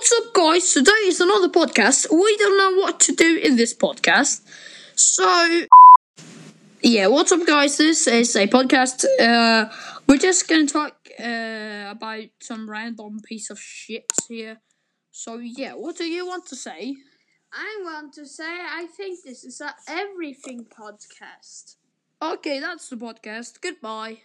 What's up, guys, today is another podcast. We don't know what to do in this podcast. So, yeah, what's up, guys? This is a podcast. Uh, we're just gonna talk uh, about some random piece of shit here. So, yeah, what do you want to say? I want to say I think this is a everything podcast. Okay, that's the podcast. Goodbye.